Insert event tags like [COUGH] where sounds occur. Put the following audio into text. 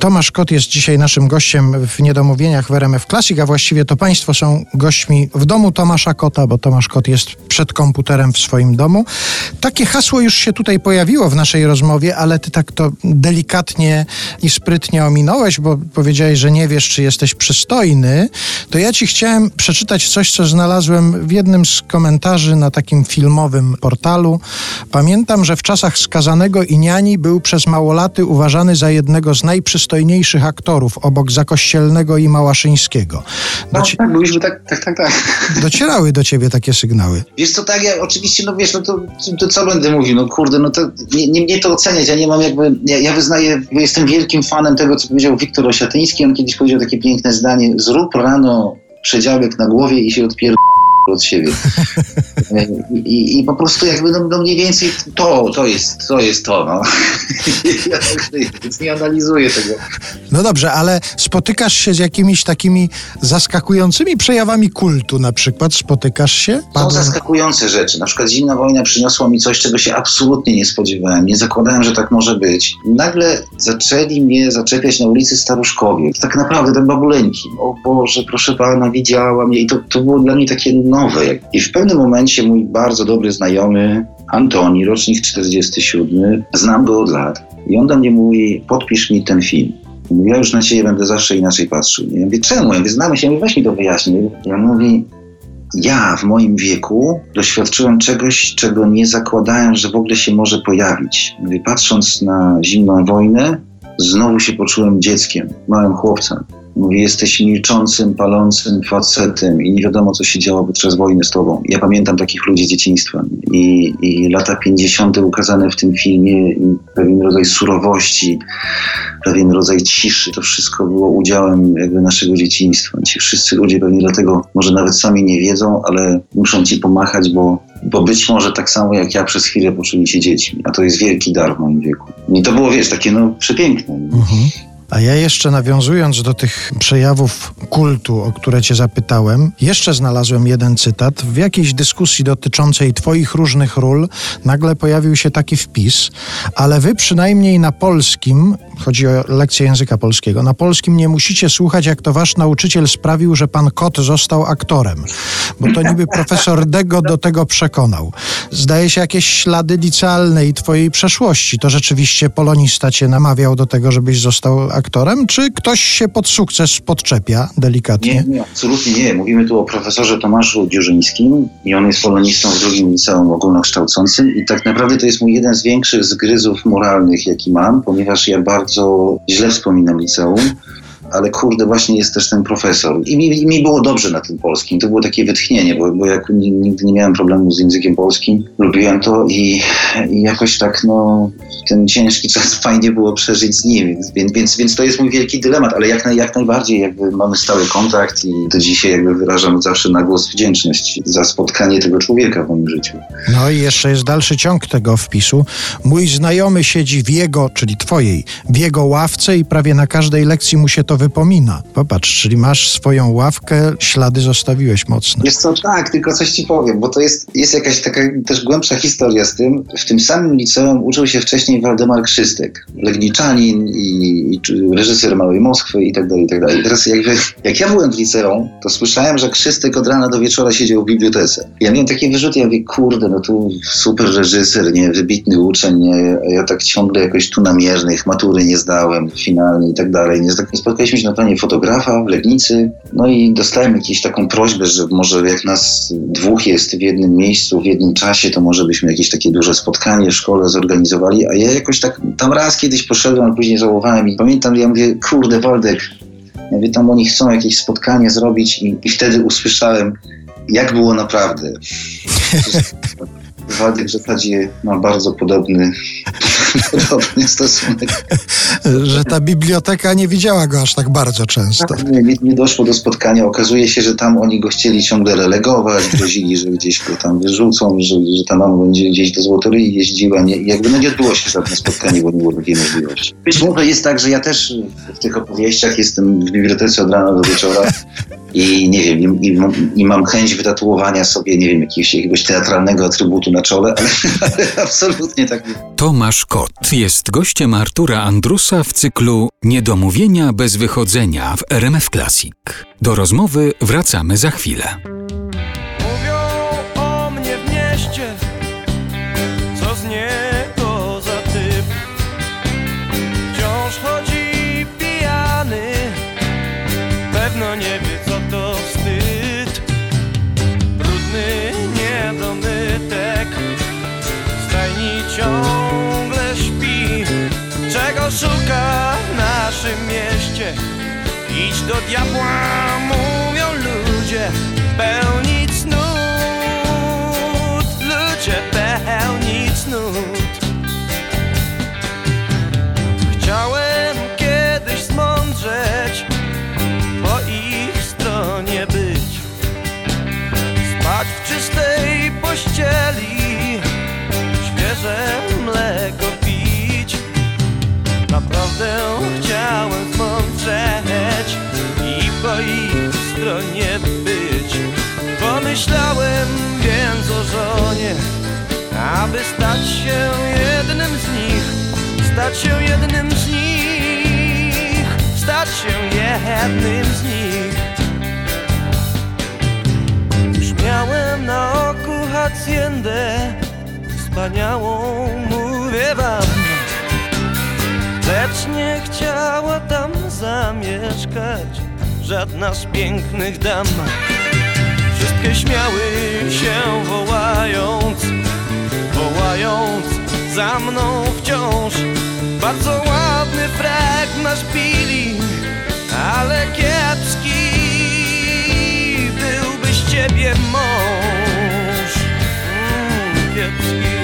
Tomasz Kot jest dzisiaj naszym gościem w Niedomówieniach w RMF Classic, a właściwie to Państwo są gośćmi w domu Tomasza Kota, bo Tomasz Kot jest przed komputerem w swoim domu. Takie hasło już się tutaj pojawiło w naszej rozmowie, ale Ty tak to delikatnie i sprytnie ominąłeś, bo powiedziałeś, że nie wiesz, czy jesteś przystojny. To ja Ci chciałem przeczytać coś, co znalazłem w jednym z komentarzy na takim filmowym portalu. Pamiętam, że w czasach skazanego i niani był przez małolaty uważany za jednego z najprzystojniejszych aktorów obok Zakościelnego i Małaszyńskiego. No, Doci- tak, byliśmy tak, tak, tak, tak. Docierały do ciebie takie sygnały. Wiesz co, tak, ja oczywiście, no wiesz, no to, to co będę mówił, no kurde, no to nie, nie mnie to oceniać, ja nie mam jakby, ja, ja wyznaję, jestem wielkim fanem tego, co powiedział Wiktor Osiatyński, on kiedyś powiedział takie piękne zdanie, zrób rano przedziałek na głowie i się odpier od siebie. I, I, po prostu jakby no, no, mniej więcej to, to jest to. Jest to no. ja [LAUGHS] więc nie analizuję tego. No dobrze, ale spotykasz się z jakimiś takimi zaskakującymi przejawami kultu na przykład? Spotykasz się? Są zaskakujące rzeczy. Na przykład zimna wojna przyniosła mi coś, czego się absolutnie nie spodziewałem. Nie zakładałem, że tak może być. Nagle zaczęli mnie zaczepiać na ulicy Staruszkowie. Tak naprawdę ten babuleńki. O Boże, proszę pana, widziałam je. I to, to było dla mnie takie nowe. I w pewnym momencie mój bardzo dobry znajomy Antoni, rocznik 47, znam go od lat. I on do mnie mówi, podpisz mi ten film. Mówi, ja już na ciebie będę zawsze inaczej patrzył. Ja mówię, czemu? Ja mówię, znamy się, weź mi to wyjaśnij. Ja mówię, ja w moim wieku doświadczyłem czegoś, czego nie zakładałem, że w ogóle się może pojawić. Mówię, patrząc na zimną wojnę, znowu się poczułem dzieckiem, małym chłopcem. Mówi, jesteś milczącym, palącym facetem i nie wiadomo, co się działo podczas wojny z tobą. Ja pamiętam takich ludzi z dzieciństwa i, i lata 50. ukazane w tym filmie i pewien rodzaj surowości, pewien rodzaj ciszy. To wszystko było udziałem jakby naszego dzieciństwa. Ci wszyscy ludzie pewnie dlatego może nawet sami nie wiedzą, ale muszą ci pomachać, bo, bo być może tak samo jak ja przez chwilę poczuli się dziećmi. A to jest wielki dar w moim wieku. I to było, wiesz, takie no przepiękne. Mhm. A ja jeszcze nawiązując do tych przejawów kultu, o które cię zapytałem, jeszcze znalazłem jeden cytat. W jakiejś dyskusji dotyczącej twoich różnych ról nagle pojawił się taki wpis, ale wy przynajmniej na polskim, chodzi o lekcję języka polskiego, na polskim nie musicie słuchać, jak to wasz nauczyciel sprawił, że pan Kot został aktorem, bo to niby profesor Dego do tego przekonał. Zdaje się jakieś ślady licealnej twojej przeszłości. To rzeczywiście polonista cię namawiał do tego, żebyś został aktorem, czy ktoś się pod sukces podczepia delikatnie? Nie, nie, absolutnie nie. Mówimy tu o profesorze Tomaszu Dziurzyńskim i on jest polonistą w drugim liceum ogólnokształcącym i tak naprawdę to jest mój jeden z większych zgryzów moralnych, jaki mam, ponieważ ja bardzo źle wspominam liceum ale kurde, właśnie jest też ten profesor. I mi, mi było dobrze na tym polskim. To było takie wytchnienie, bo, bo jak nigdy nie miałem problemu z językiem polskim, lubiłem to i, i jakoś tak, no, ten ciężki czas [LAUGHS] fajnie było przeżyć z nim. Więc, więc, więc to jest mój wielki dylemat, ale jak, jak najbardziej jakby mamy stały kontakt i do dzisiaj jakby wyrażam zawsze na głos wdzięczność za spotkanie tego człowieka w moim życiu. No i jeszcze jest dalszy ciąg tego wpisu. Mój znajomy siedzi w jego, czyli twojej, w jego ławce i prawie na każdej lekcji mu się to wypomina. Popatrz, czyli masz swoją ławkę, ślady zostawiłeś mocne. Jest co, tak, tylko coś ci powiem, bo to jest, jest jakaś taka też głębsza historia z tym. W tym samym liceum uczył się wcześniej Waldemar Krzystek, legniczanin i, i reżyser Małej Moskwy i tak dalej, i tak dalej. Teraz jakby, jak ja byłem w liceum, to słyszałem, że Krzystek od rana do wieczora siedział w bibliotece. Ja miałem takie wyrzuty, ja mówię, kurde, no tu super reżyser, nie, wybitny uczeń, nie, ja tak ciągle jakoś tu namiernych, matury nie zdałem finalnie i tak dalej. Nie, nie spotkaliśmy się na planie fotografa w Legnicy, no i dostałem jakąś taką prośbę, że może jak nas dwóch jest w jednym miejscu, w jednym czasie, to może byśmy jakieś takie duże spotkanie w szkole zorganizowali, a ja jakoś tak tam raz kiedyś poszedłem, a później żałowałem i pamiętam, ja mówię, kurde Waldek, ja mówię, tam oni chcą jakieś spotkanie zrobić i, i wtedy usłyszałem, jak było naprawdę. [LAUGHS] Waldek w zasadzie ma bardzo podobny, [LAUGHS] podobny stosunek. Że ta biblioteka nie widziała go aż tak bardzo często. Tak, nie, nie, doszło do spotkania. Okazuje się, że tam oni go chcieli ciągle relegować, grozili, że gdzieś go tam wyrzucą, że, że ta mama będzie gdzieś do Złotoryi jeździła. Nie, jakby no nie odbyło się żadne spotkanie, bo nie było takiej możliwości. Być może jest tak, że ja też w tych opowieściach jestem w bibliotece od rana do wieczora i nie wiem, i, i, i mam chęć wytatuowania sobie, nie wiem, jakiegoś, jakiegoś teatralnego atrybutu na czole, ale, ale [LAUGHS] absolutnie tak. Tomasz Kot jest gościem Artura Andrusa w cyklu Niedomówienia bez wychodzenia w RMF Classic. Do rozmowy wracamy za chwilę. Mówią o mnie w mieście, co z niego ciągle śpi. Czego szuka w naszym mieście? Idź do diabła, stać się jednym z nich, stać się jednym z nich, stać się jednym z nich. Już miałem na oku haciendę, wspaniałą, mówię wam. Lecz nie chciała tam zamieszkać żadna z pięknych dam. Wszystkie śmiały się wołając, za mną wciąż. Bardzo ładny frek masz Billy, ale kiepski byłby z ciebie mąż. Mm, kiepski